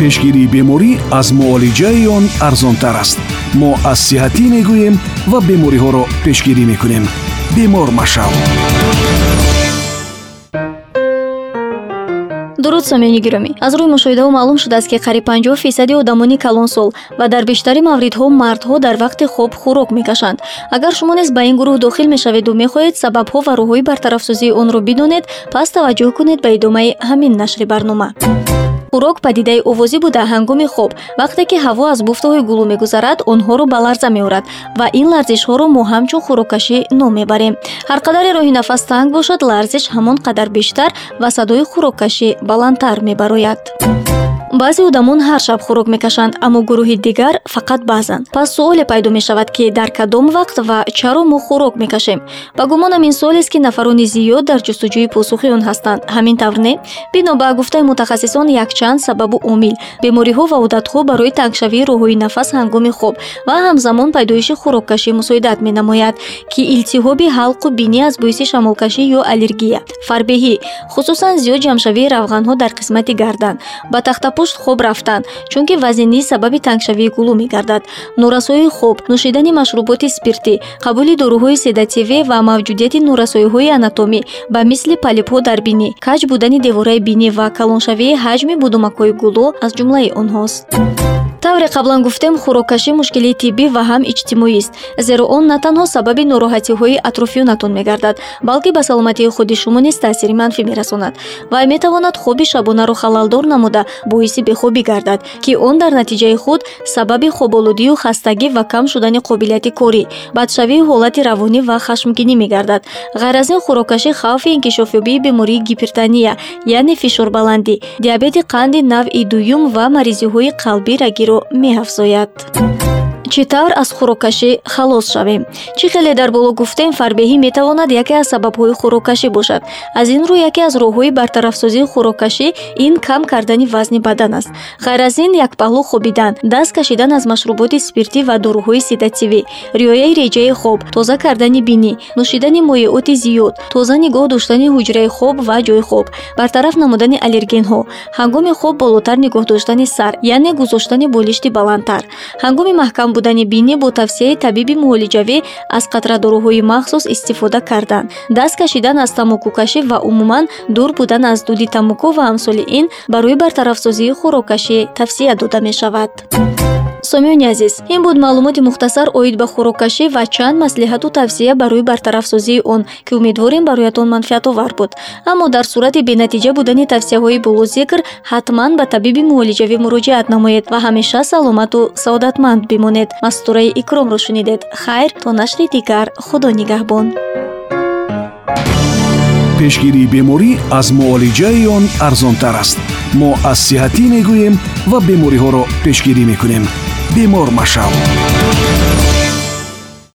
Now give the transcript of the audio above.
пешгирии беморӣ аз муолиҷаи он арзонтар аст. Мо аз сиҳатӣ мегӯем ва бемориҳоро пешгирӣ мекунем. Бемор машав дуруд сомиёни гиромӣ. Аз рӯи мушоҳидаҳо маълум шудааст ки қариб 50 фисади одамони калонсол ва дар бештари мавридҳо мардҳо дар вақти хоб хӯрок мекашанд. Агар шумо низ ба ин гурӯҳ дохил мешаведу мехоҳед сабабҳо ва роҳҳои бартарафсозии онро бидонед пас таваҷҷӯҳ кунед ба идомаи ҳамин нашри барнома хӯрок падидаи овозӣ буда ҳангоми хоб. Вақте ки ҳаво аз буфтаҳои гулӯ мегузарад онҳоро ба ларза меорад ва ин ларзишҳоро мо ҳамчун хӯроккашӣ ном мебарем. Ҳар қадаре роҳи нафас танг бошад ларзиш ҳамон қадар бештар ва садои хӯроккашӣ баландтар мебарояд баъзе одамон ҳар шаб хӯрок мекашанд аммо гурӯҳи дигар фақат баъзан. пас суоле пайдо мешавад ки дар кадом вақт ва чаро мо хӯрок мекашем. ба гумонам ин суолест ки нафарони зиёд дар ҷустуҷӯи посухи он ҳастанд. ҳамин тавр не бино ба гуфтаи мутахассисон якчанд сабабу омил. бемориҳо ва одатҳо барои тангшавии роҳҳои нафас ҳангоми хоб ва ҳамзамон пайдоиши хӯроккашӣ мусоидат менамояд ки илтиҳоби ҳалқу бинӣ аз боиси шамолкашӣ ё аллергия фарбеҳӣ хусусан зиёд ҷамъшавии равғанҳо дар қисмати гардан. ба тахтапӯш пушт хоб рафтан чунки вазнинӣ сабаби тангшавии гулӯ мегардад. Норасоии хоб нӯшидани машруботи спиртӣ қабули доруҳои седативӣ ва мавҷудияти норасоиҳои анатомӣ ба мисли палипҳо дар бинӣ каҷ будани девораи бинӣ ва калоншавии ҳаҷми будумакҳои гулӯ аз ҷумлаи онҳост тавре қаблан гуфтем хӯроккашӣ мушкилии тиббӣ ва ҳам иҷтимоист зеро он на танҳо сабаби нороҳатиҳои атрофиёнатон мегардад балки ба саломатии худи шумо низ таъсири манфӣ мерасонад. Вай метавонад хоби шабонаро халалдор намуда боиси бехобӣ гардад ки он дар натиҷаи худ сабаби хоболудию хастагӣ ва кам шудани қобилияти корӣ бадшавии ҳолати равонӣ ва хашмгинӣ мегардад. Ғайр аз ин хӯроккашӣ хавфи инкишофёбии бемории гипертония яъне фишорбаландӣ диабети қанди навъи дуюм ва маризиҳои қалбӣ рагиро меафзояд чӣ тавр аз хӯроккашӣ халос шавем чӣ хеле дар боло гуфтем фарбеҳӣ метавонад яке аз сабабҳои хӯроккашӣ бошад? Аз ин рӯ яке аз роҳҳои бартарафсозии хӯроккашӣ ин кам кардани вазни бадан аст. Ғайр аз ин якпаҳлӯ хобидан даст кашидан аз машруботи спиртӣ ва дорӯҳои седативӣ. Риояи реҷаи хоб тоза кардани бинӣ нӯшидани моеоти зиёд тоза нигоҳ доштани ҳуҷраи хоб ва ҷойи хоб бартараф намудани аллергенҳо. Ҳангоми хоб болотар нигоҳ доштани сар яъне гузоштани болишти баландтар. Ҳангоми маҳкам будани бинӣ бо тавсияи табиби муолиҷавӣ аз қатрадоруҳои махсус истифода кардан даст кашидан аз тамокукашӣ ва умуман дур будан аз дуди тамоку ва амсоли ин барои бартарафсозии хӯроккашӣ тавсия дода мешавад сомиёни азиз ин буд маълумоти мухтасар оид ба хӯроккашӣ ва чанд маслиҳату тавсия барои бартарафсозии он ки умедворем бароятон манфиатовар буд. Аммо дар сурати бенатиҷа будани тавсияҳои болозикр ҳатман ба табиби муолиҷавӣ муроҷиат намоед ва ҳамеша саломату саодатманд бимонед. Мастураи икромро шунидед. Хайр то нашри дигар худо нигаҳбон. Пешгирии беморӣ аз муолиҷаи он арзонтар аст. Мо аз сиҳатӣ мегӯем ва бемориҳоро пешгирӣ мекунем бемор машав